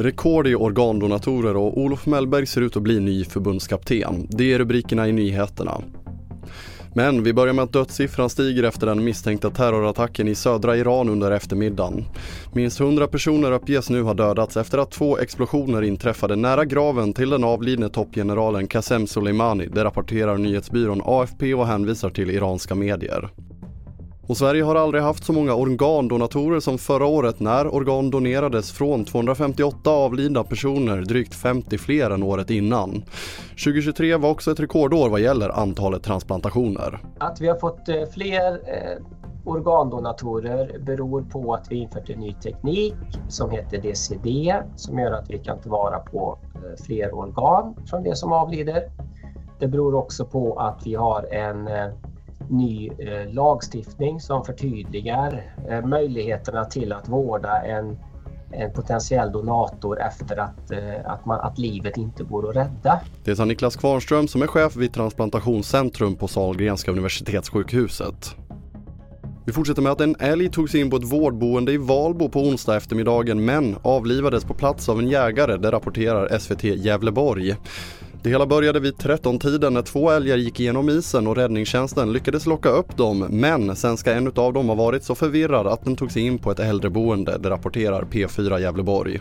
Rekord i organdonatorer och Olof Mellberg ser ut att bli ny förbundskapten. Det är rubrikerna i nyheterna. Men vi börjar med att dödssiffran stiger efter den misstänkta terrorattacken i södra Iran under eftermiddagen. Minst 100 personer uppges nu ha dödats efter att två explosioner inträffade nära graven till den avlidne toppgeneralen Qasem Soleimani, det rapporterar nyhetsbyrån AFP och hänvisar till iranska medier. Och Sverige har aldrig haft så många organdonatorer som förra året när organ donerades från 258 avlidna personer, drygt 50 fler än året innan. 2023 var också ett rekordår vad gäller antalet transplantationer. Att vi har fått eh, fler eh, organdonatorer beror på att vi infört en ny teknik som heter DCD som gör att vi kan tillvara på eh, fler organ från det som avlider. Det beror också på att vi har en eh, ny eh, lagstiftning som förtydligar eh, möjligheterna till att vårda en, en potentiell donator efter att, eh, att, man, att livet inte går att rädda. Det sa Niklas Kvarnström som är chef vid transplantationscentrum på Sahlgrenska universitetssjukhuset. Vi fortsätter med att en älg togs in på ett vårdboende i Valbo på onsdag eftermiddagen men avlivades på plats av en jägare, det rapporterar SVT Gävleborg. Det hela började vid 13-tiden när två älgar gick igenom isen och räddningstjänsten lyckades locka upp dem men sen ska en av dem ha varit så förvirrad att den tog sig in på ett äldreboende, det rapporterar P4 Gävleborg.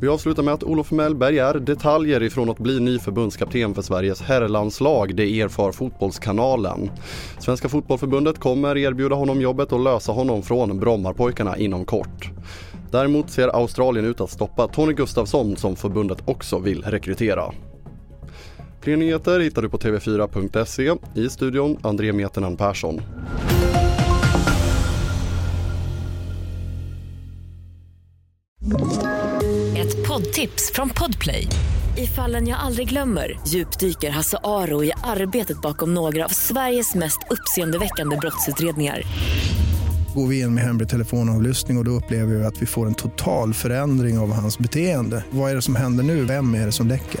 Vi avslutar med att Olof Mellberg är detaljer ifrån att bli ny förbundskapten för Sveriges herrlandslag, det erfar Fotbollskanalen. Svenska fotbollförbundet kommer erbjuda honom jobbet och lösa honom från Brommapojkarna inom kort. Däremot ser Australien ut att stoppa Tony Gustafsson som förbundet också vill rekrytera. Fler nyheter hittar du på tv4.se. I studion André Meternan Persson. Ett poddtips från Podplay. I fallen jag aldrig glömmer djupdyker Hasse Aro i arbetet bakom några av Sveriges mest uppseendeväckande brottsutredningar går vi in med hemlig telefonavlyssning och, och då upplever vi att vi får en total förändring av hans beteende. Vad är det som händer nu? Vem är det som läcker?